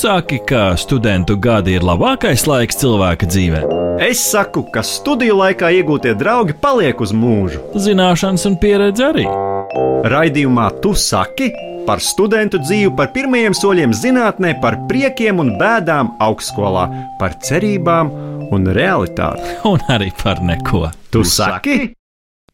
saki, ka studentu gadi ir labākais laiks cilvēka dzīvē. Es saku, ka studiju laikā iegūtie draugi paliek uz mūžu. Zināšanas un pieredze arī. Raidījumā Tu saki par studentu dzīvi, par pirmajiem soļiem zinātnē, par priekiem un bēdām augstskolā, par cerībām un realitāti. Un arī par neko. Tu saki?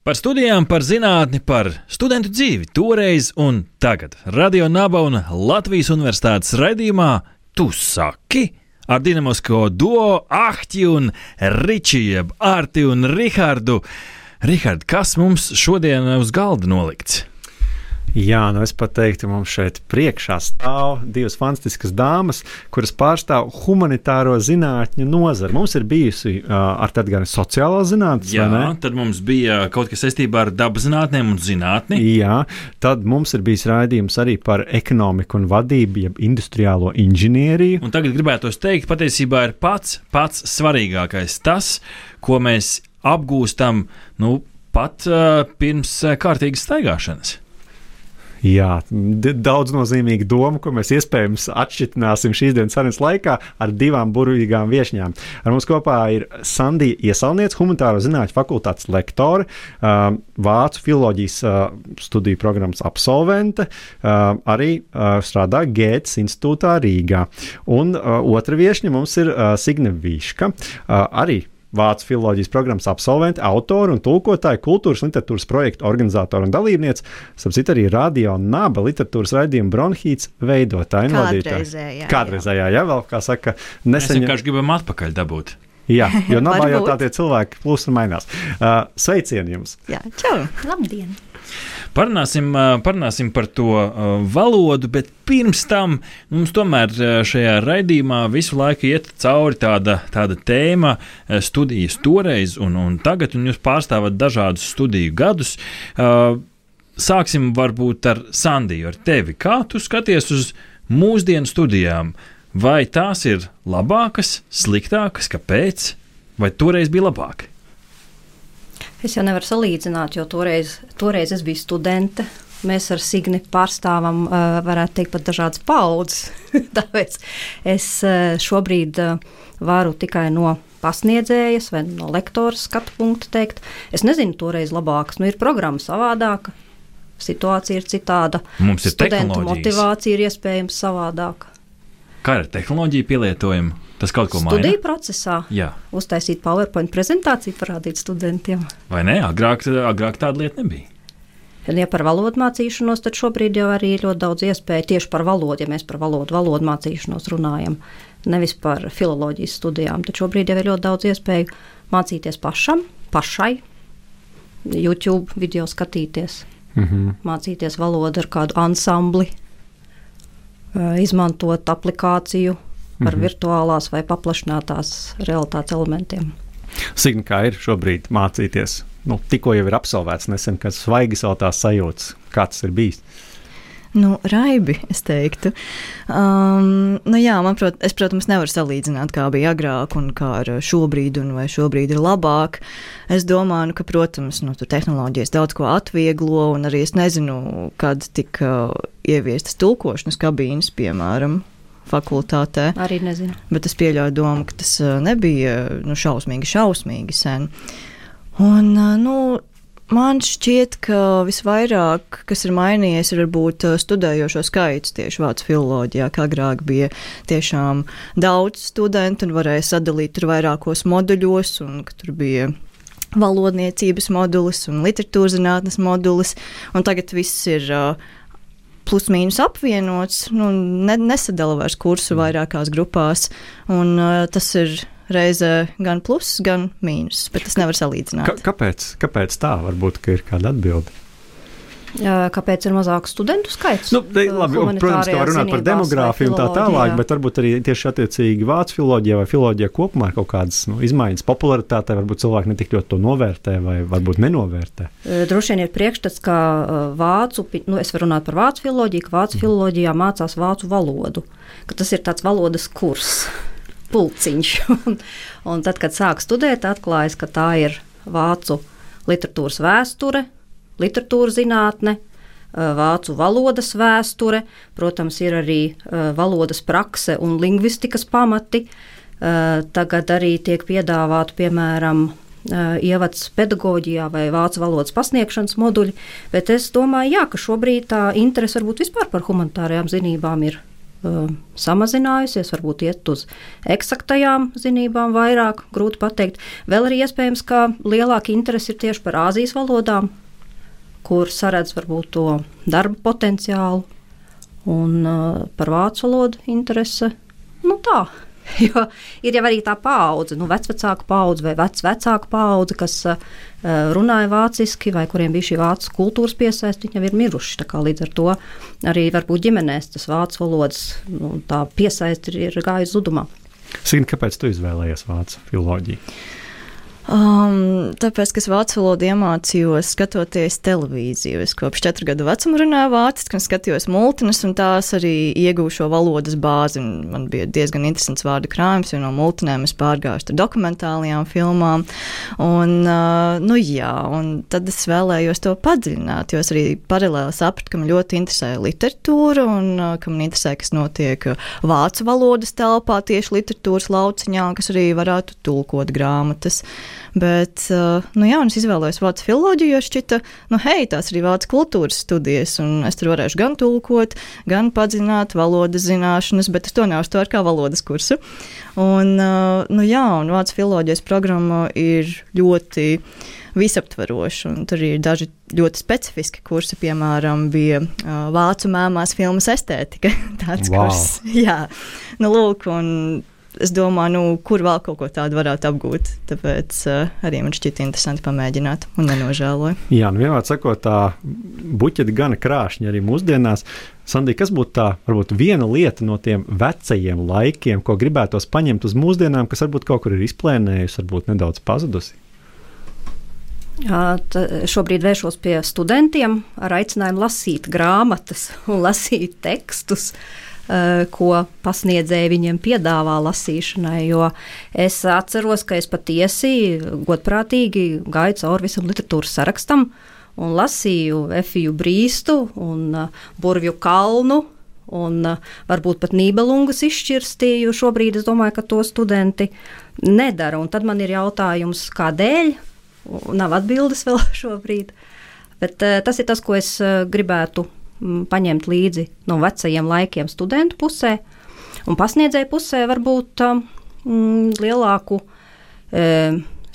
Par studijām, par zinātni, par studentu dzīvi toreiz un tagad. Radio Naba un Latvijas Universitātes raidījumā Tu saki? Ar dinamosko duo Ahti un Ričiju, jeb Arti un Rihardu. Rihard, kas mums šodien uz galda nolikts? Jā, nu es pat teiktu, mums šeit priekšā stāv divas fantastiskas dāmas, kuras pārstāv humanitāro zinātņu nozari. Mums ir bijusi uh, ar tādu gan sociālo zinātnē, Jā, tad mums bija kaut kas saistībā ar dabas zinātnēm un zinātni. Jā, tad mums ir bijis raidījums arī par ekonomiku un vadību, jeb industriālo inženieriju. Un tagad gribētu teikt, patiesībā ir pats, pats svarīgākais tas, ko mēs apgūstam nu, pat uh, pirms kārtīgas staigāšanas. Jā, daudz nozīmīga doma, ko mēs iespējams atšķirtināsim šīs dienas sarunas laikā ar divām burvīgām viesņām. Ar mums kopā ir Sandija Iesalniece, humanitāro zinātņu fakultātes lektore, vācu filoloģijas studiju programmas absolvente, arī strādā Gētas institūtā Rīgā. Un otra viesņa mums ir Signe Vīška, arī vācu filozofijas programmas absolventi, autori un tulkotāji, kultūras literatūras projektu organizatori un dalībniece, sapratu, arī radio un naba literatūras raidījuma bronhīts veidotāji un vadītāji. Kādreizējā, jā, vēl kā saka, nesen. Mēs vienkārši gribam atpakaļ dabūt. Jā, jo nabā jau tā tie cilvēki plūst un mainās. Uh, sveicieni jums! Jā, čau! Labdien! Parunāsim, parunāsim par to valodu, bet pirms tam mums tomēr šajā raidījumā visu laiku iet cauri tāda, tāda tēma, studijas toreiz un, un tagad, un jūs pārstāvat dažādus studiju gadus. Sāksim varbūt ar Sandiju, ar tevi. Kā tu skaties uz mūsdienu studijām? Vai tās ir labākas, sliktākas, kāpēc? Vai toreiz bija labāk? Es jau nevaru salīdzināt, jo toreiz, toreiz es biju studente. Mēs ar Signi pārstāvam, varētu teikt, pat dažādas paudzes. Tāpēc es šobrīd varu tikai no pasniedzējas vai no lektora skatu punkta teikt. Es nezinu, toreiz labākas, nu ir programma savādāka, situācija ir citāda. Mums ir studentu motivācija ir iespējams savādāka. Kā ar tehnoloģiju pielietojumu? Tas kaut ko maina. Studiju procesā Jā. uztaisīt PowerPoint prezentāciju, parādīt studentiem. Vai ne? Agrāk, agrāk tāda lieta nebija. Ja par valodu mācīšanos, tad šobrīd jau arī ir ļoti daudz iespēju tieši par valodu, ja mēs par valodu, valodu mācīšanos runājam, nevis par filozofijas studijām. Tad šobrīd jau ir ļoti daudz iespēju mācīties pašam, pašai, YouTube video skatīties, mm -hmm. mācīties valodu ar kādu ansambli, izmantot aplikāciju ar mm -hmm. virtuālās vai paplašinātās realitātes elementiem. Signa, kā ir šobrīd mācīties? Nu, tikko jau ir absolvēts, nesen, kad svaigas vēl tās sajūtas, kā tas ir bijis. Nu, raibi, es teiktu. Um, nu jā, man, prot, es, protams, nevaru salīdzināt, kā bija agrāk un kā ar šobrīd, un vai šobrīd ir labāk. Es domāju, nu, ka, protams, nu, tehnoloģijas daudz ko atvieglo, un arī es nezinu, kad tika uh, ieviestas tulkošanas kabīnes, piemēram, fakultātē. Arī nezinu. Bet es pieļauju domu, ka tas nebija nu, šausmīgi, šausmīgi sen. Un, nu, man šķiet, ka visvairāk, kas ir mainījies, ir varbūt studējošo skaits tieši vācu filoloģijā, kā agrāk bija tiešām daudz studentu un varēja sadalīt tur vairākos moduļos, un tur bija valodniecības modulis un literatūras zinātnes modulis, un tagad viss ir uh, plus-mínus apvienots, nu, ne, nesadala vairs kursu mm. vairākās grupās. Un, uh, tas ir reizē gan pluss, gan mīnus, bet tas nevar salīdzināt. K kāpēc, kāpēc tā? Varbūt ir kāda atbilde. Kāpēc ir mazāks studentu skaits? Nu, de, labi, protams, ka var runāt par demogrāfiju un tā tālāk, bet varbūt arī tieši attiecīgi vācu filozofijā vai filozofijā kopumā ir kaut kādas nu, izmaiņas popularitātē. Varbūt cilvēki netik ļoti to novērtē vai varbūt nenovērtē. Droši vien ir priekšstats, ka vācu, nu, es varu runāt par vācu filozofiju, ka vācu filozofijā mācās vācu valodu, ka tas ir tāds valodas kurs, pulciņš. un, un tad, kad sāk studēt, atklājas, ka tā ir vācu literatūras vēsture literatūras zinātne, vācu valodas vēsture, protams, ir arī valodas prakse un lingvistikas pamati. Tagad arī tiek piedāvāta, piemēram, ievads pedagoģijā vai vācu valodas pasniegšanas moduļi, bet es domāju, jā, ka šobrīd tā interese varbūt vispār par humanitārajām zinībām ir samazinājusies, varbūt iet uz eksaktajām zinībām vairāk, grūti pateikt. Vēl arī iespējams, ka lielāka interese ir tieši par Āzijas valodām, kur saredz varbūt to darba potenciālu, un uh, par vācu valodu interese. Nu tā, Jo ir jau arī tā paudze, nu, vecāka paudze vai vecāka paudze, kas uh, runāja vāciski, vai kuriem bija šī vācu kultūras piesaiste, viņi jau ir miruši. Līdz ar to arī varbūt ģimenēs tas vācu valodas nu, piesaiste ir, ir gājusi zudumā. Sīna, kāpēc tu izvēlējies vācu filoloģiju? Um, tāpēc, ka es vācu valodu iemācījos skatoties televīziju. Es kopš četru gadu vecuma runāju vāciski un skatījos multines, un tās arī iegūšu šo valodas bāzi. Man bija diezgan interesants vārdu krājums, jo no multinēm es pārgāju ar dokumentālajām filmām. Un, uh, nu, jā, un tad es vēlējos to padziļināt, jo es arī paralēli sapratu, ka man ļoti interesē literatūra un uh, ka man interesē, kas notiek vācu valodas telpā, tieši literatūras lauciņā, kas arī varētu tulkot grāmatas. Bet, uh, nu jā, es izvēlējos vācu filoloģiju, jo šķita, nu, hei, tās ir arī vācu kultūras studijas, un es tur varēšu gan tulkot, gan padziļināt valodas zināšanas, bet es to neuztveru kā valodas kursu. Un, uh, nu jā, un vācu filoloģijas programma ir ļoti visaptveroši. Tur ir daži ļoti specifiski kursi, piemēram, bija uh, vācu mēmās filmas estētika. Tāds wow. kurs. Jā, nu, lūk, un es domāju, nu, kur vēl kaut ko tādu varētu apgūt. Tāpēc uh, arī man šķiet interesanti pamēģināt, un nenožēloju. Jā, nu vienmēr sakot, tā buķeti gana krāšņi arī mūsdienās. Sandī, kas būtu tā, varbūt viena lieta no tiem vecajiem laikiem, ko gribētos paņemt uz mūsdienām, kas varbūt kaut kur ir izplēnējusi, varbūt nedaudz pazudusi? Jā, šobrīd vēršos pie studentiem ar aicinājumu lasīt grāmatas un lasīt tekstus. Uh, ko pasniedzēji viņiem piedāvā lasīšanai. Jo es atceros, ka es patiesi godprātīgi gāju cauri visam literatūras sarakstam un lasīju Efiju Brīstu un uh, Burvju kalnu. Un uh, varbūt pat nībelungus izšķirstīju. Šobrīd es domāju, ka to studenti nedara. Un tad man ir jautājums, kādēļ? Nav atbildes vēl šobrīd. Bet tas ir tas, ko es gribētu paņemt līdzi no vecajiem laikiem studentu pusē, un pasniedzēju pusē varbūt um, mm, lielāku e,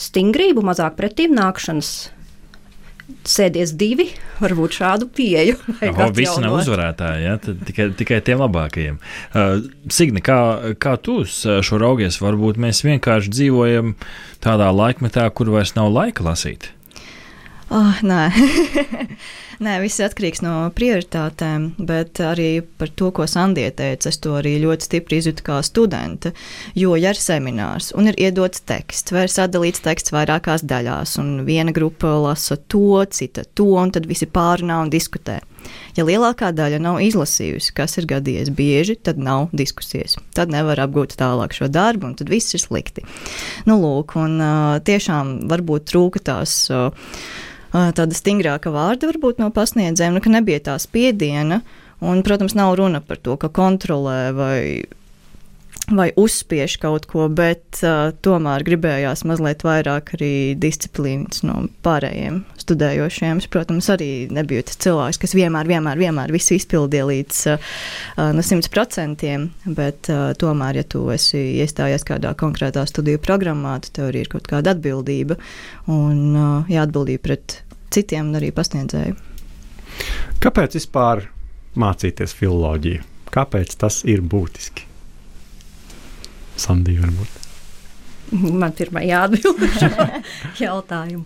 stingrību, mazāk pretīm nākšanas. Sēdies divi, varbūt šādu pieeju. Oho, visi nav uzvarētāji, ja? tikai, tikai tiem labākajiem. Uh, Signe, kā, kā tu šo raugies? Varbūt mēs vienkārši dzīvojam tādā laikmetā, kur vairs nav laika lasīt. Oh, nē. nē, viss atkarīgs no prioritātēm, bet arī par to, ko Sandija teica, es to arī ļoti stipri izjūtu kā studente. Jo, ja ir seminārs un ir iedots teksts, vai ir sadalīts teksts vairākās daļās, un viena grupa lasa to, cita to, un tad visi pārunā un diskutē. Ja lielākā daļa nav izlasījusi, kas ir gadījies bieži, tad nav diskusijas. Tad nevar apgūt tālāk šo darbu, un tad viss ir slikti. Nu, lūk, un tiešām varbūt trūka tās. Uh, tāda stingrāka vārda varbūt no pasniedzējiem, nu, ka nebija tā spiediena. Un, protams, nav runa par to, ka kontrolē vai, vai uzspiež kaut ko, bet uh, tomēr gribējās mazliet vairāk arī disciplīnas no pārējiem studējošiem. Es, protams, arī nebiju tas cilvēks, kas vienmēr, vienmēr, vienmēr visu izpildīja līdz uh, no simt procentiem, bet uh, tomēr, ja tu esi iestājies kādā konkrētā studiju programmā, tad tev arī ir kaut kāda atbildība un uh, jāatbildība pret citiem un arī pasniedzēju. Kāpēc vispār mācīties filoloģiju? Kāpēc tas ir būtiski? Sandija, varbūt. Man pirmā jāatbild uz šo jautājumu.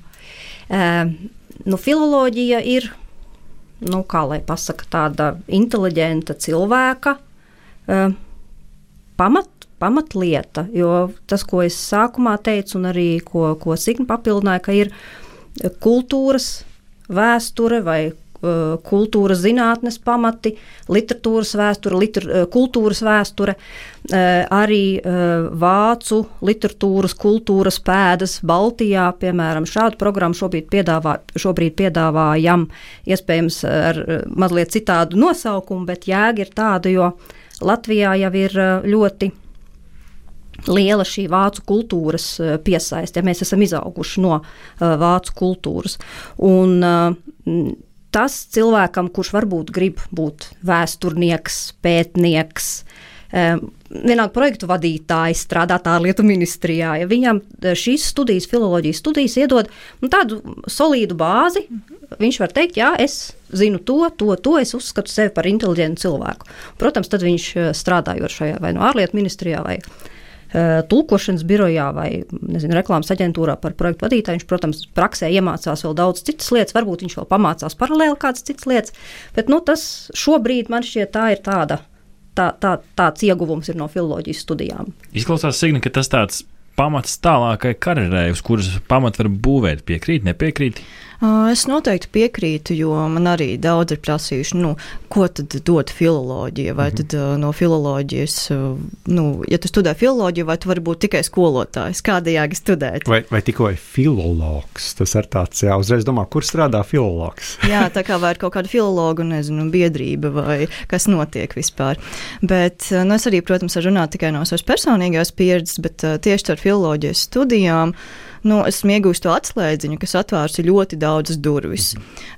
Uh, nu, filoloģija ir, nu, kā lai pasaka, tāda inteliģenta cilvēka uh, pamat, pamatlieta. Jo tas, ko es sākumā teicu, un arī ko, ko Signa papildināja, ka ir kultūras vēsture vai kultūras zinātnes pamati, literatūras vēsture, liter, kultūras vēsture, arī vācu literatūras, kultūras pēdas Baltijā. Piemēram, šādu programmu šobrīd, piedāvā, šobrīd piedāvājam, iespējams, ar mazliet citādu nosaukumu, bet jēga ir tāda, jo Latvijā jau ir ļoti liela šī vācu kultūras piesaiste. Mēs esam izauguši no uh, vācu kultūras. Un, uh, tas cilvēkam, kurš varbūt grib būt vēsturnieks, pētnieks, um, vienalga projektu vadītājs, strādāt ārlietu ministrijā, ja viņam šīs studijas, filozofijas studijas iedod nu, tādu solīdu bāzi, viņš var teikt, jā, es zinu to, to, to, es uzskatu sevi par inteliģentu cilvēku. Protams, tad viņš strādājot šajā vai no ārlietu ministrijā vai Eh, tulkošanas birojā vai nezinu, reklāmas aģentūrā par projektu vadītāju. Viņš, protams, praksē iemācās vēl daudz citas lietas, varbūt viņš vēl pamācās paralēli kādas citas lietas, bet nu, tas šobrīd man šķiet tā ir tāda. Tā, tā, tāds ieguvums ir no filozofijas studijām. Izklausās, Signi, ka tas tāds pamats tālākai karjerai, uz kuras pamat var būvēt. Piekrīt, nepiekrīt? Es noteikti piekrītu, jo man arī daudz ir prasījuši, nu, ko tad dod filoloģija, vai -hmm. tad no filoloģijas, nu, ja tu studē filoloģiju, vai tu vari būt tikai skolotājs, kāda jēga studēt? Vai, vai tikai filologs, tas ir tāds, jā, uzreiz domā, kur strādā filologs? jā, tā kā vai ir kaut kāda filologu, nezinu, biedrība vai kas notiek vispār. Bet, nu, es arī, protams, runāju tikai no savas personīgās pieredzes, bet tieši ar filoloģijas studijām nu, esmu iegūmis to atslēdziņu, kas atvērs ļoti daudzas durvis.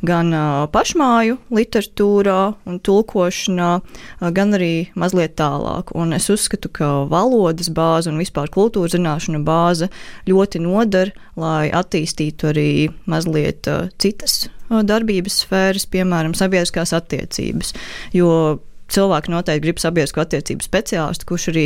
Gan uh, pašmāju literatūrā un tulkošanā, uh, gan arī mazliet tālāk. Un es uzskatu, ka valodas bāze un vispār kultūras zināšanu bāze ļoti noder, lai attīstītu arī mazliet uh, citas darbības sfēras, piemēram, sabiedriskās attiecības. Jo cilvēki noteikti grib sabiedrisko attiecību speciālistu, kurš arī,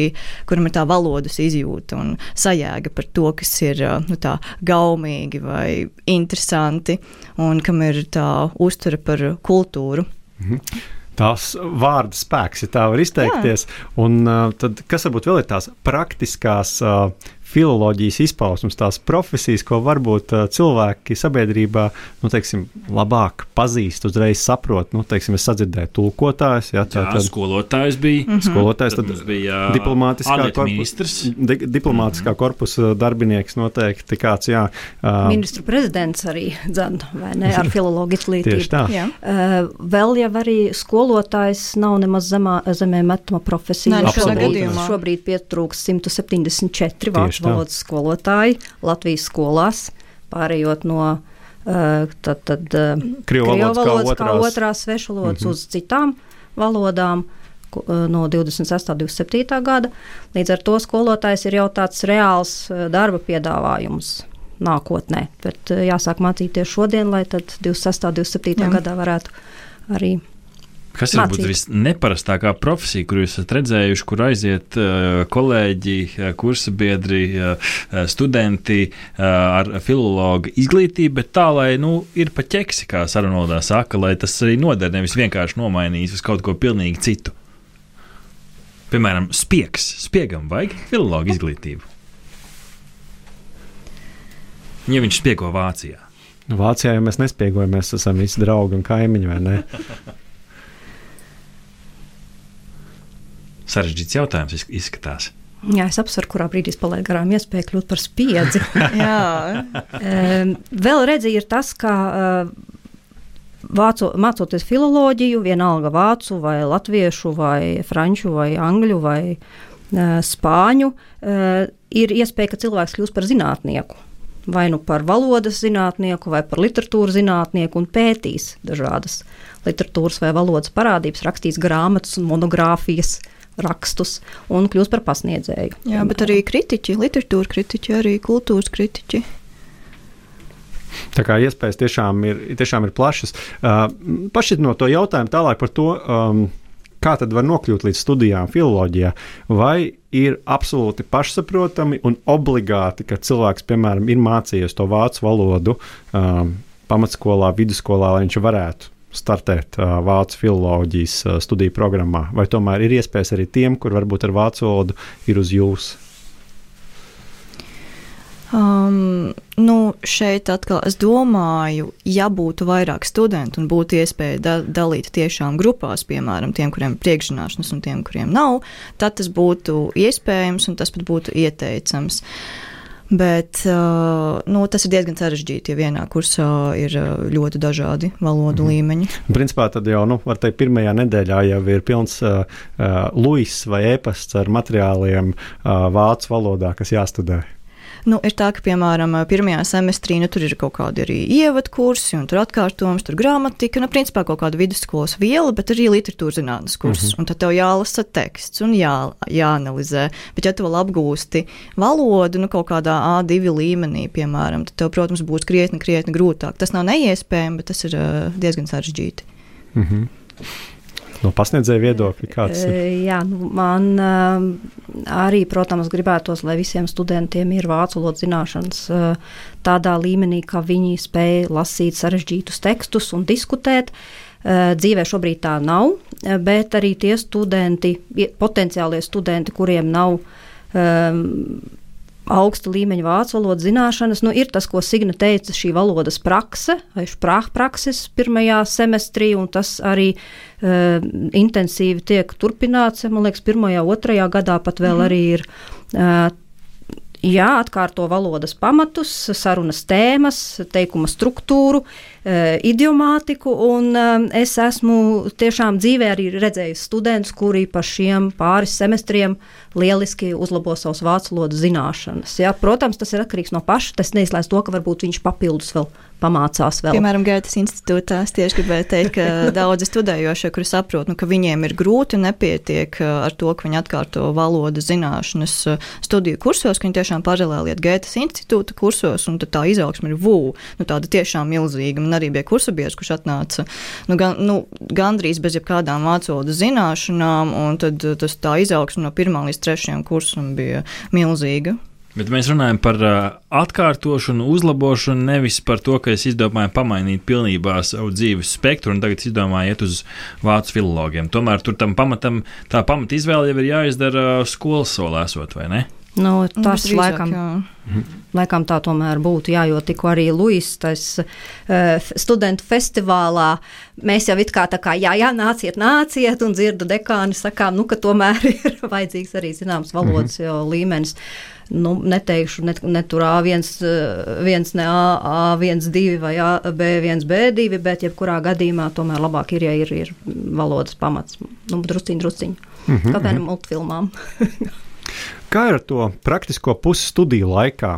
kuram ir tā valodas izjūta un sajēga par to, kas ir nu, tā gaumīgi vai interesanti un kam ir tā uztvere par kultūru. Mhm. Tās vārdu spēks, ja tā var izteikties. Jā. Un tad, kas varbūt vēl ir tās praktiskās uh, filoloģijas izpausmes, tās profesijas, ko varbūt uh, cilvēki sabiedrībā nu, teiksim, labāk pazīst, uzreiz saprot. Nu, teiksim, es sadzirdēju, tulkotājs, ja, tā, jā, tad, skolotājs bija. Mm -hmm. Skolotājs tad, tad bija diplomātiskā, korpus, di, diplomātiskā mm -hmm. korpusa darbinieks noteikti kāds. Jā, uh, Ministru prezidents arī dzan, vai ne, ar filologu izglītību. Tieši tā. Uh, vēl jau arī skolotājs nav nemaz zemā, zemē metama profesija. Nē, šobrīd pietrūks 174 vārdu valodas skolotāji Latvijas skolās, pārējot no uh, tad, tad, uh, Krievu valodas, kā, kā otrās svešvalodas mm -hmm. uz citām valodām no 26. un 27. gada. Līdz ar to skolotājs ir jau tāds reāls darba piedāvājums nākotnē. Bet jāsāk mācīties šodien, lai tad 26. un 27. Jā. gadā varētu arī Kas ir varbūt visneparastākā profesija, kur jūs esat redzējuši, kur aiziet uh, kolēģi, uh, kursabiedri, uh, studenti ar filologu izglītību, bet tā, lai nu, ir pa ķeksi, kā sarunvaldā saka, lai tas arī noder, nevis vienkārši nomainīs uz kaut ko pilnīgi citu. Piemēram, spiegs. Spiegam vajag filologu izglītību. Ja viņš spiego Vācijā. Vācijā jau mēs nespiegojam, mēs esam visi draugi un kaimiņi, vai ne? sarežģīts jautājums izskatās. Jā, es apsveru, kurā brīdī es palaidu garām iespēju kļūt par spiedzi. Vēl redzi, ir tas, ka vāco, mācoties filoloģiju, vienalga vācu vai latviešu vai franču vai angļu vai spāņu, ir iespēja, ka cilvēks kļūst par zinātnieku. Vai nu par valodas zinātnieku, vai par literatūras zinātnieku, un pētīs dažādas literatūras vai valodas parādības, rakstīs grāmatas un monogrāfijas, rakstus un kļūst par pasniedzēju. Jā, piemēram. bet arī kritiķi, literatūra kritiķi, arī kultūras kritiķi. Tā kā iespējas tiešām ir, tiešām ir plašas. Uh, Pašķiet no to jautājumu tālāk par to, um, kā tad var nokļūt līdz studijām filozofijā. Vai ir absolūti pašsaprotami un obligāti, ka cilvēks, piemēram, ir mācījies to vācu valodu um, pamatskolā, vidusskolā, lai viņš varētu startēt uh, vācu filozofijas uh, studiju programmā, vai tomēr ir iespējas arī tiem, kur varbūt ar vācu valodu ir uz jums? Um, nu, šeit atkal es domāju, ja būtu vairāk studentu un būtu iespēja da dalīt tiešām grupās, piemēram, tiem, kuriem ir priekšzināšanas un tiem, kuriem nav, tad tas būtu iespējams un tas pat būtu ieteicams. Bet uh, nu, tas ir diezgan sarežģīti, ja vienā kursā ir uh, ļoti dažādi valodu mm. līmeņi. Principā tad jau, nu, var teikt, pirmajā nedēļā jau ir pilns uh, uh, luis vai e-pasts ar materiāliem uh, vācu valodā, kas jāstudē. Nu, ir tā, ka, piemēram, pirmajā semestrī nu, tur ir kaut kādi arī ievadkursi, un tur atkārtojums, tur gramatika, nu, principā kaut kāda vidusskolas viela, bet arī literatūras zinātnes kurs. Mm -hmm. Un tad tev jālasa teksts un jā, jāanalizē. Bet, ja tu vēl apgūsti valodu, nu, kaut kādā A2 līmenī, piemēram, tad tev, protams, būs krietni, krietni grūtāk. Tas nav neiespējami, bet tas ir uh, diezgan sarežģīti. Mm -hmm. No pasniedzēja viedokļa, kāds ir? Jā, nu, man arī, protams, gribētos, lai visiem studentiem ir vācu valodas zināšanas tādā līmenī, ka viņi spēj lasīt sarežģītus tekstus un diskutēt. Dzīvē šobrīd tā nav, bet arī tie studenti, potenciālie studenti, kuriem nav um, augsta līmeņa vācu valodas zināšanas. Nu, ir tas, ko Signa teica, šī valodas prakse vai sprāhprakses pirmajā semestrī, un tas arī uh, intensīvi tiek turpināts. Man liekas, pirmajā, otrajā gadā pat vēl mm. arī ir. Uh, Jāatkārto valodas pamatus, sarunas tēmas, teikuma struktūru, e, idiomātiku. Un, e, es esmu tiešām dzīvē arī redzējis studentus, kuri pa šiem pāris semestriem lieliski uzlabo savas vācu valodas zināšanas. Ja? Protams, tas ir atkarīgs no paša. Tas neizslēdz to, ka varbūt viņš papildus vēl pamācās vēl. Piemēram, Gaitas institūtā es tieši gribēju teikt, ka daudzi studējošie, kuri saprot, nu, ka viņiem ir grūti un nepietiek uh, ar to, ka viņi atkārto valodas zināšanas uh, studiju kursos, ka viņi tiešām paralēli iet Gaitas institūta kursos, un tā izaugsme ir vū, nu, tāda tiešām milzīga. Man arī bija kursabiedrs, kurš atnāca nu, gan, nu, gandrīz bez jebkādām vācu valodas zināšanām, un tad uh, tas tā izaugsme no pirmā līdz trešajam kursam bija milzīga. Bet mēs runājam par uh, atkārtošanu, uzlabošanu, nevis par to, ka es izdomāju pamainīt pilnībā savu dzīves spektru un tagad izdomāju iet uz vācu filologiem. Tomēr tur tam pamatam, tā pamata izvēle jau ir jāizdara skolas solā esot, vai ne? Nu, nu tas drīzāk, laikam, jā. laikam tā tomēr būtu, jā, jo tikko arī Luis, tas uh, studentu festivālā, mēs jau it kā tā kā, jā, jā, nāciet, nāciet, un dzirdu dekāni sakām, nu, ka tomēr ir vajadzīgs arī zināms valodas mm -hmm. līmenis. Nu, neteikšu, ne, ne tur A1, viens, ne A, A1, 2 vai A, B1, B2, bet jebkurā gadījumā tomēr labāk ir, ja ir, ir valodas pamats. Nu, drusciņ, drusciņ. Mm -hmm. Kā bērnu multfilmām. Kā ar to praktisko pusi studiju laikā?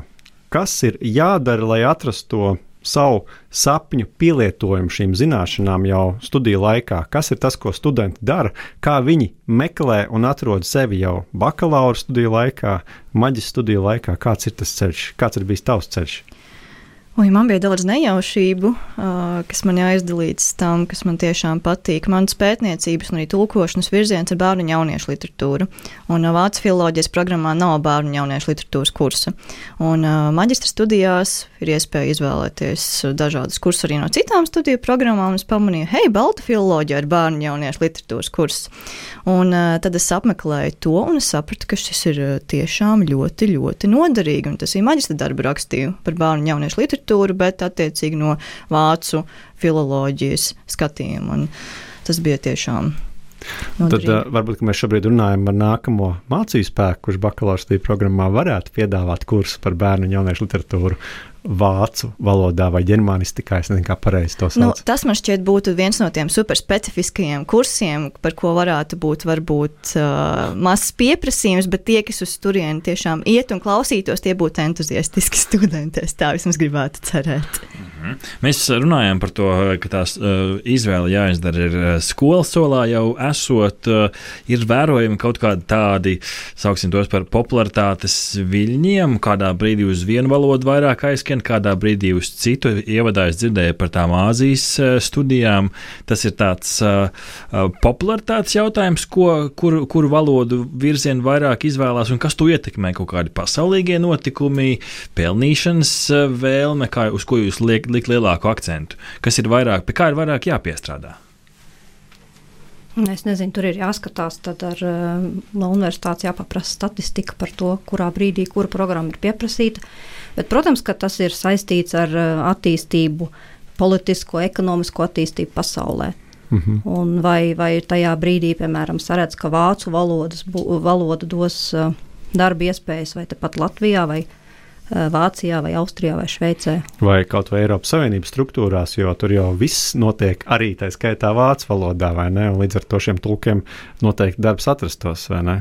Kas ir jādara, lai atrastu to savu sapņu pielietojumu šīm zināšanām jau studiju laikā? Kas ir tas, ko studenti dara? Kā viņi meklē un atrod sevi jau bakalaura studiju laikā, maģistra studiju laikā? Kāds ir tas ceļš? Kāds ir bijis tavs ceļš? Ui, man bija daudz nejaušību, uh, kas man jāizdalīts tam, kas man tiešām patīk. Mans pētniecības un arī tulkošanas virziens ir bērnu un jauniešu literatūra. Un uh, Vācu filoloģijas programmā nav bērnu un jauniešu literatūras kursa. Un uh, maģistra studijās ir iespēja izvēlēties dažādas kursus arī no citām studiju programmām. Es pamanīju, hei, Balta filoloģija ir bērnu un jauniešu literatūras kurs. Un uh, tad es apmeklēju to un es sapratu, ka šis ir tiešām ļoti, ļoti noderīgi. Un tas ir maģistra darba rakstīju par bērnu un jauniešu literatūru literatūru, bet attiecīgi no vācu filoloģijas skatījuma. Un tas bija tiešām. Nodrīgi. Tad uh, varbūt mēs šobrīd runājam par nākamo mācību spēku, kurš bakalaura studiju programmā varētu piedāvāt kursus par bērnu un jauniešu literatūru vācu valodā vai ģermānistikā. Es nezinu, kā pareizi to sauc. Nu, tas man šķiet būtu viens no tiem superspecifiskajiem kursiem, par ko varētu būt varbūt uh, mazs pieprasījums, bet tie, kas uz turieni tiešām iet un klausītos, tie būtu entuziastiski studenti. Es tā vismaz gribētu cerēt. -hmm. Mēs runājām par to, ka tās uh, izvēle jāizdara ir uh, skolas solā jau esot, uh, ir vērojami kaut kādi tādi, sauksim tos par popularitātes viļņiem, kādā brīdī uz vienu valodu vairāk aizskatīt aizskan kādā brīdī uz citu. Ievadā es dzirdēju par tām Āzijas eh, studijām. Tas ir tāds uh, popularitātes jautājums, ko, kur, kuru valodu virzienu vairāk izvēlās un kas to ietekmē. Kaut kādi pasaulīgie notikumi, pelnīšanas vēlme, kā, uz ko jūs liekat liek lielāku akcentu. Kas ir vairāk, pie kā ir vairāk jāpiestrādā? Es nezinu, tur ir jāskatās, tad ar uh, universitātes jāpaprasa statistika par to, kurā brīdī kura programma ir pieprasīta. Bet, protams, ka tas ir saistīts ar uh, attīstību, politisko, ekonomisko attīstību pasaulē. -hmm. Un vai, vai tajā brīdī, piemēram, saredz, ka vācu valodas, valoda dos uh, darba iespējas vai tepat Latvijā vai Latvijā Eh, Vācijā, vai Austrijā, vai Šveicē. Vai kaut vai Eiropas Savienības struktūrās, jo tur jau viss notiek arī tā skaitā vācu valodā, vai ne? Un līdz ar to šiem tulkiem noteikti darbs atrastos, vai ne?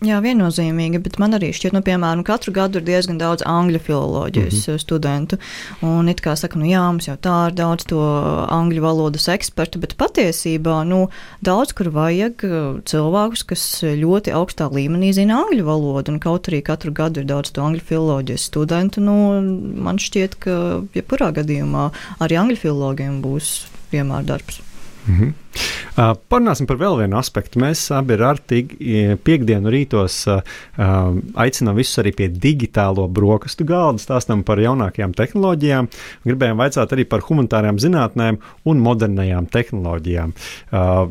Jā, viennozīmīgi, bet man arī šķiet, nu, piemēram, katru gadu ir diezgan daudz angļu filoloģijas mm -hmm. studentu. Un it kā saka, nu jā, mums jau tā ir daudz to angļu valodas ekspertu, bet patiesībā, nu, daudz kur vajag uh, cilvēkus, kas ļoti augstā līmenī zina angļu valodu, un kaut arī katru gadu ir daudz to angļu filoloģijas studentu, nu, man šķiet, ka jebkurā gadījumā arī angļu filologiem būs vienmēr darbs. -hmm. uh, parunāsim par vēl vienu aspektu. Mēs abi ar Artiņu piekdienu rītos uh, aicinām visus arī pie digitālo brokastu galda, stāstam par jaunākajām tehnoloģijām. Gribējām vaicāt arī par humanitārajām zinātnēm un modernajām tehnoloģijām. Uh,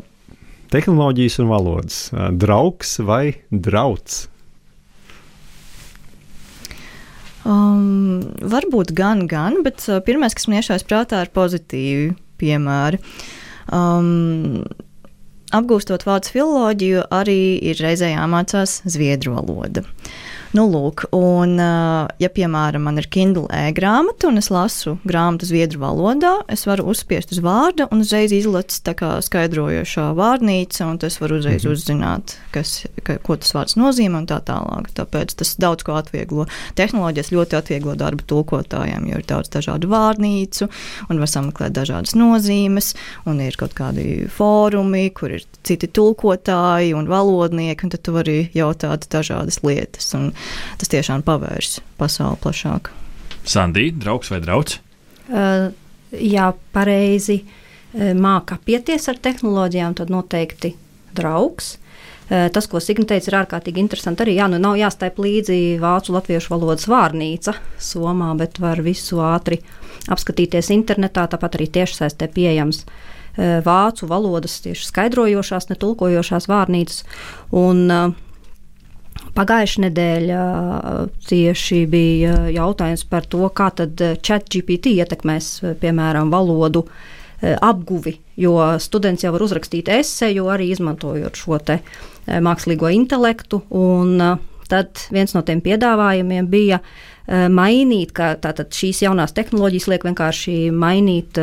tehnoloģijas un valodas. Uh, draugs vai drauds? Um, varbūt gan, gan, bet uh, pirmais, kas man iešājas prātā, ir pozitīvi piemēri. Uh, Um, apgūstot vācu filoloģiju, arī ir reizē jāmācās zviedru valoda. Nu, lūk, un, ja, piemēram, man ir Kindle e-grāmata un es lasu grāmatu zviedru valodā, es varu uzspiest uz vārda un uzreiz izlaiž tā kā skaidrojošā vārnīca, un tas var uzreiz mhm. uzzināt, kas, ka, ko tas vārds nozīmē un tā tālāk. Tāpēc tas daudz ko atvieglo. Tehnoloģijas ļoti atvieglo darbu tulkotājiem, jo ir daudz dažādu vārnīcu un var sameklēt dažādas nozīmes, un ir kaut kādi fórumi, kur ir citi tulkotāji un valodnieki, un tad tu vari jautāt dažādas lietas. Un tas tiešām pavērs pasauli plašāk. Sandī, draugs vai draugs? Uh, jā, pareizi māca apieties ar tehnoloģijām, tad noteikti draugs. Tas, ko Signa teica, ir ārkārtīgi interesanti. Arī jā, nu nav jāstāj līdzi vācu latviešu valodas vārnīca Somā, bet var visu ātri apskatīties internetā, tāpat arī tiešsaistē pieejams vācu valodas tieši skaidrojošās, netulkojošās vārnīcas. Un, uh, Pagājušā nedēļa tieši bija jautājums par to, kā ChatGPT ietekmēs, piemēram, valodu apguvi, jo students jau var uzrakstīt esēju, arī izmantojot šo mākslīgo intelektu. Tad viens no tiem piedāvājumiem bija mainīt, ka šīs jaunās tehnoloģijas liek vienkārši mainīt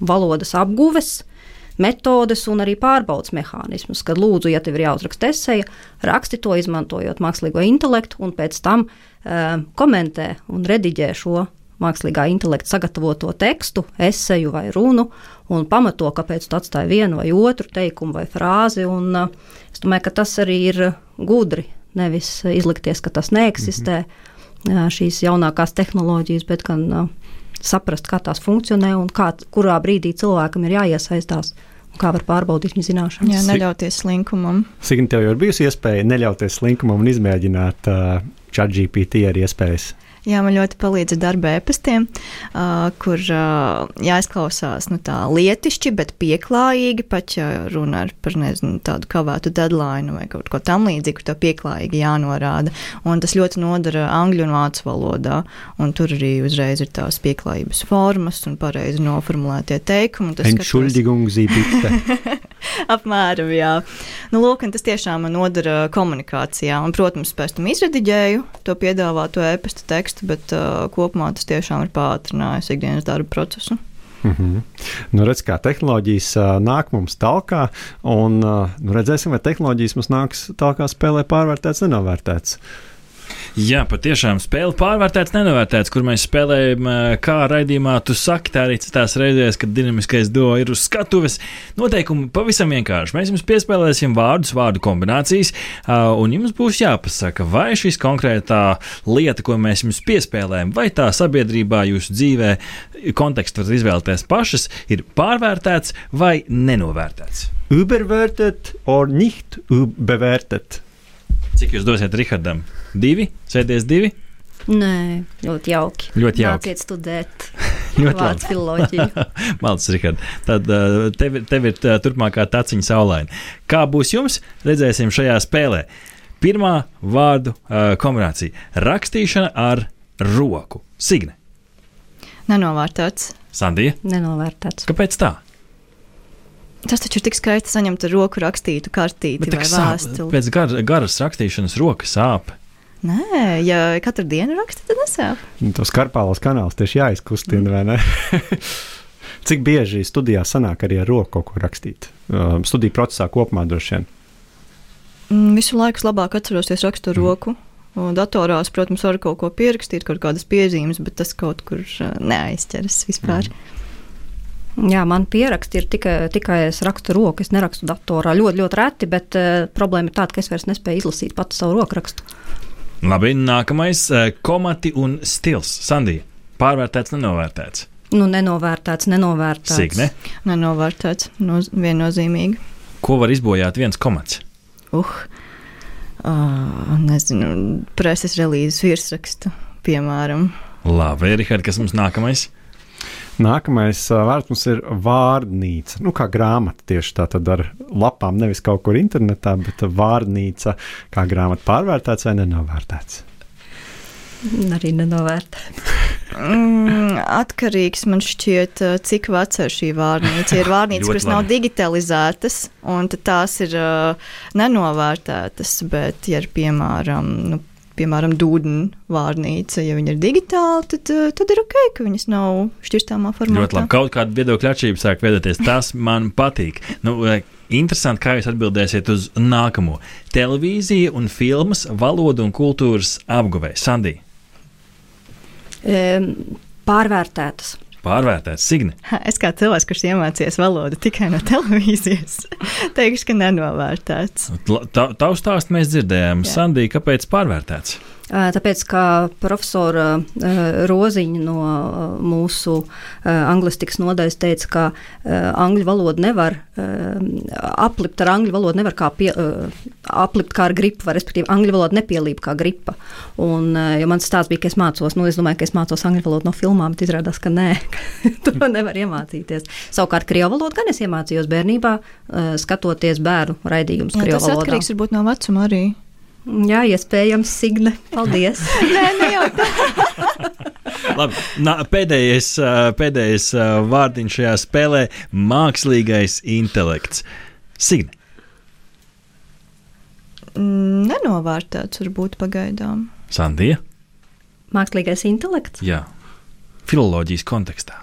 valodas apguves metodes un arī pārbaudas mehānismus. Kad lūdzu, ja tev ir jāuzraksta esēja, raksti to izmantojot mākslīgo intelektu un pēc tam uh, komentē un rediģē šo mākslīgā intelekta sagatavoto tekstu, esēju vai runu un pamato, kāpēc tu atstāji vienu vai otru teikumu vai frāzi. Un, uh, es domāju, ka tas arī ir gudri, nevis izlikties, ka tas neeksistē. Mm -hmm. Uh, šīs jaunākās tehnoloģijas, bet gan uh, saprast, kā tās funkcionē un kā, kurā brīdī cilvēkam ir jāiesaistās. Kā var pārbaudīt viņa zināšanas? Jā, neļauties slinkumam. Cik tev jau ir bijusi iespēja neļauties slinkumam un izmēģināt uh, ChatGPT ar iespējas? Jā, man ļoti palīdz ar darba ēpastiem, uh, kur uh, jāizklausās nu, tā lietišķi, bet pieklājīgi. Pat ja runa ir par nezinu, tādu kavētu deadline vai kaut ko tamlīdzīgu, to pieklājīgi jānorāda. Un tas ļoti nodara angļu un vācu valodā. Un tur arī uzreiz ir tās pieklājības formas un pareizi noformulētie teikumi. Entschuldigung, Sie bitte. Apmēram, jā. Nu, lūk, tas tiešām man nodara komunikācijā. Un, protams, pēc tam izrediģēju to piedāvāto e-pasta tekstu, bet uh, kopumā tas tiešām ir pātrinājis ikdienas darba procesu. Mm -hmm. nu, redz, kā tehnoloģijas uh, nāk mums tālāk, un uh, nu, redzēsim, vai tehnoloģijas mums nāks tālāk spēlē pārvērtēts, nenovērtēts. Jā, patiešām spēle pārvērtēts, nenovērtēts, kur mēs spēlējam, kā raidījumā tu saki, tā arī citās reizēs, kad dinamiskais do ir uz skatuves. Noteikumi pavisam vienkārši. Mēs jums piespēlēsim vārdus, vārdu kombinācijas, un jums būs jāpasaka, vai šis konkrētā lieta, ko mēs jums piespēlējam, vai tā sabiedrībā, jūsu dzīvē, kontekstu varat izvēlēties pašas, ir pārvērtēts vai nenovērtēts. Übervērtēt, or nicht übervērtēt. Cik jūs dosiet Rihardam? Divi? Sēties divi? Nē, ļoti jauki. Ļoti jauki. Nāciet studēt. Ļoti labi. filoloģija. Malts, Rihard. Tad uh, tev, tev ir uh, turpmākā taciņa saulaina. Kā būs jums? Redzēsim šajā spēlē. Pirmā vārdu uh, kombinācija - rakstīšana ar roku. Signe, Nenovērtēts. Sandija, Nenovērtēts. kāpēc tā? Tas taču ir tik skaisti saņemt ar roku rakstītu kartīti Bet vai vēstuli. pēc gar, garas rakstīšanas roka sāp. Nē, ja katru dienu raksta, tad nesāp. Nu, Tos karpālos kanālus tieši jāizkustina, vai ne? Cik bieži studijā sanāk arī ar roku kaut ko rakstīt? Um, studiju procesā kopumā droši vien. Mm, Visu laiku es labāk atceros, ja rakstu ar roku. Un Datorās, protams, var kaut ko pierakstīt, kaut kādas piezīmes, bet tas kaut kur uh, neaizķeras vispār. Jā, man pieraksti ir tikai, tikai es rakstu roku, es nerakstu datorā. Ļoti, ļoti reti, bet uh, problēma ir tāda, ka es vairs nespēju izlasīt pati savu rokrakstu. Labi, nākamais uh, - komati un stils. Sandija, pārvērtēts, nenovērtēts. Nu, nenovērtēts, nenovērtēts. Signe, Nenovērtēts, noz viennozīmīgi. ko var izbojāt viens komats? Uh, uh, nezinu, preses relīzes virsrakstu, piemēram. Labi, Rihard, kas mums nākamais? Nākamais vārds mums ir vārnīca. Nu, kā grāmata tieši tā, tad ar lapām, nevis kaut kur internetā, bet vārnīca kā grāmata pārvērtēts vai nenovērtēts. Arī nenovērtēts. Mm, atkarīgs man šķiet, cik veca ir šī vārnīca. Ir vārnīcas, kuras nav digitalizētas, un tad tās ir uh, nenovērtētas, bet, ja ir piemēram, nu, piemēram dūdņu vārnīca, ja viņi ir digitāli, tad, uh, tad ir ok, ka viņas nav šķirstāmā formātā. Ļoti labi. Kaut kāda viedokļa atšķirība sāk veidoties. Tas man patīk. Nu, eh, interesanti, kā jūs atbildēsiet uz nākamo. Televīzija un filmas, valoda un kultūras apguvē. Sandija, Um, pārvērtētas. Pārvērtēts Signe. Es kā cilvēks, kurš iemācījās valodu tikai no televīzijas, teikšu, ka nenovērtēts. Ta- Tavu stāstu mēs dzirdējām. Jā. Sandija, kāpēc pārvērtēts? Tāpēc, kā profesora Roziņa no mūsu anglistikas nodaļas teica, ka angļu valodu nevar ā, aplipt ar angļu valodu, nevar kā pie, ā, aplipt kā ar gripu, vai respektīvi angļu valoda nepielīp kā gripa. Un, jo mans stāsts bija, ka es mācos, nu, es domāju, ka es mācos angļu valodu no filmām, bet izrādās, ka nē, to nevar iemācīties. Savukārt, krievu valodu gan es iemācījos bērnībā, skatoties bērnu raidījumus krievu tas valodā. atkarīgs varbūt no vecuma arī. Jā, iespējams, Signe. Paldies! Nē, ne jau tā. Labi, nā, pēdējais, pēdējais vārdiņš šajā spēlē - mākslīgais intelekts. Signe, Mm, Nenovērtēts varbūt pagaidām. Sandija, Mākslīgais intelekts jā, filoloģijas kontekstā.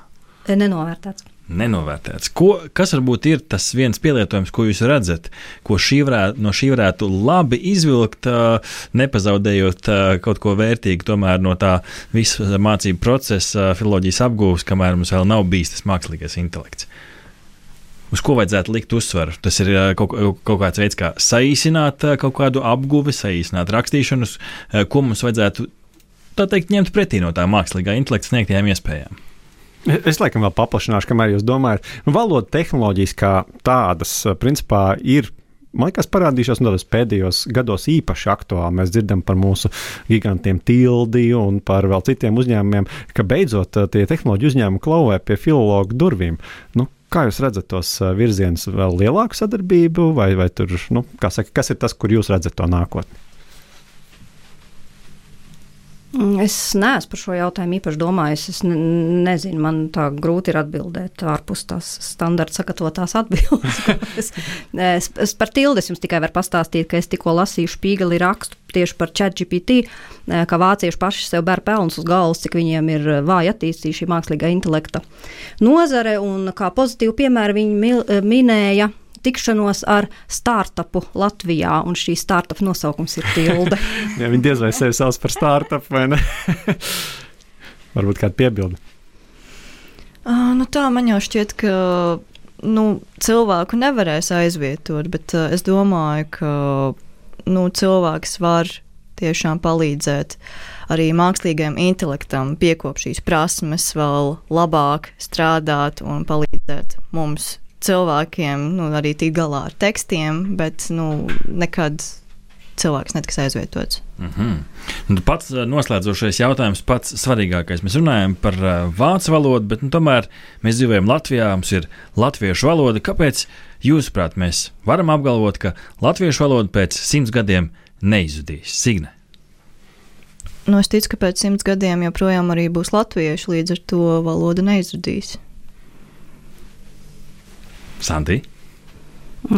nenovērtēts. Nenovērtēts. Ko, kas varbūt ir tas viens pielietojums, ko jūs redzat, ko šī varētu, no šī varētu labi izvilkt, nepazaudējot kaut ko vērtīgu tomēr no tā visa mācību procesa, filoloģijas apgūves, kamēr mums vēl nav bijis tas mākslīgais intelekts? Uz ko vajadzētu likt uzsvaru? Tas ir kaut, kaut kāds veids, kā saīsināt kaut kādu apguvi, saīsināt ā, ko mums vajadzētu tā teikt, ņemt pretī no tā mākslīgā intelekta sniegtajām iespējām. Es laikam vēl paplašināšu, kamēr jūs domājat, nu, valoda tehnoloģijas kā tādas, eh, principā, ir. Man liekas, parādījušās tādos pēdējos gados īpaši aktuāli. Mēs dzirdam par mūsu gigantiem Tildiju un par vēl citiem uzņēmumiem, ka beidzot eh, tie tehnoloģiju uzņēmumi klauvē pie filologu durvīm. Nu, kā jūs redzat tos eh, virzienus, vēl lielāku sadarbību, vai, vai tur, nu, saka, kas ir tas, kur jūs redzat to nākotni? Mm, Es neesmu par šo jautājumu īpaši domājis. Es ne, nezinu, man tā grūti ir atbildēt ārpus tās standarta sagatavotās atbildes. es, es, es par tildes jums tikai varu pastāstīt, ka es tikko lasīju spīgali rakstu tieši par ChatGPT, eh, ka vācieši paši sev ber pelnus uz galvas, cik viņiem ir eh, vāji attīstīta šī mākslīgā intelekta nozare. Un kā pozitīvu piemēru viņi mil, eh, minēja tikšanos ar startupu Latvijā, un šī startup nosaukums ir Tilde. Ja viņi diez vai sevi sauc par startup vai ne? Varbūt kāda piebilde. Uh, nu tā man jau šķiet, ka nu, cilvēku nevarēs aizvietot, bet uh, es domāju, ka nu, cilvēks var tiešām palīdzēt arī mākslīgajam intelektam piekopot šīs prasmes, vēl labāk strādāt un palīdzēt mums. Cilvēkiem nu, arī tikt galā ar tekstiem, bet nu, nekad cilvēks netiks aizvietots. Mm -hmm. nu, pats noslēdzošais jautājums, pats svarīgākais. Mēs runājam par uh, vācu valodu, bet nu, tomēr mēs dzīvojam Latvijā, mums ir latviešu valoda. Kāpēc, jūsuprāt, mēs varam apgalvot, ka latviešu valoda pēc simts gadiem neizzudīs? Signe. Nu, es ticu, ka pēc simts gadiem joprojām arī būs latvieši, līdz ar to valoda neizudīs. Santi?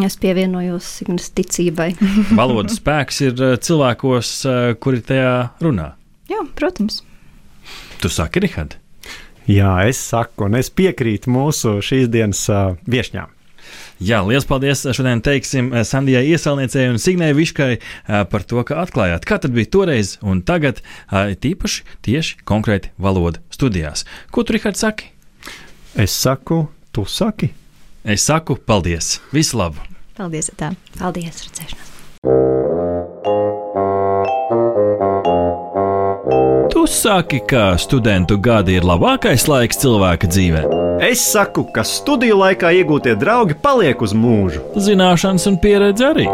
Es pievienojos Signas ticībai. Valodas spēks ir uh, cilvēkos, uh, kuri tajā runā. Jā, protams. Tu saki, Rihard? Jā, es saku, un es piekrītu mūsu šīs dienas uh, viesņām. Jā, liels paldies šodien teiksim Sandijai Ieselniecei un Signai Viškai par to, ka atklājāt, kā tad bija toreiz un tagad, tīpaši tieši konkrēti valodu studijās. Ko tu, Rihard, saki? Es saku, tu saki. Es saku paldies! Visu labu! Paldies! Tā. Paldies! Redzēšanās! Tu saki, ka studentu gadi ir labākais laiks cilvēka dzīvē. Es saku, ka studiju laikā iegūtie draugi paliek uz mūžu. Zināšanas un pieredze arī.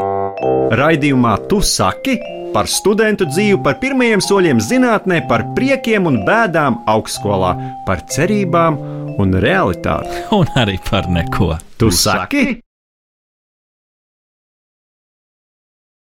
Raidījumā tu saki par studentu dzīvi, par pirmajiem soļiem zinātnē, par priekiem un bēdām augstskolā, par cerībām un realitāti. Un arī par neko. Tu saki?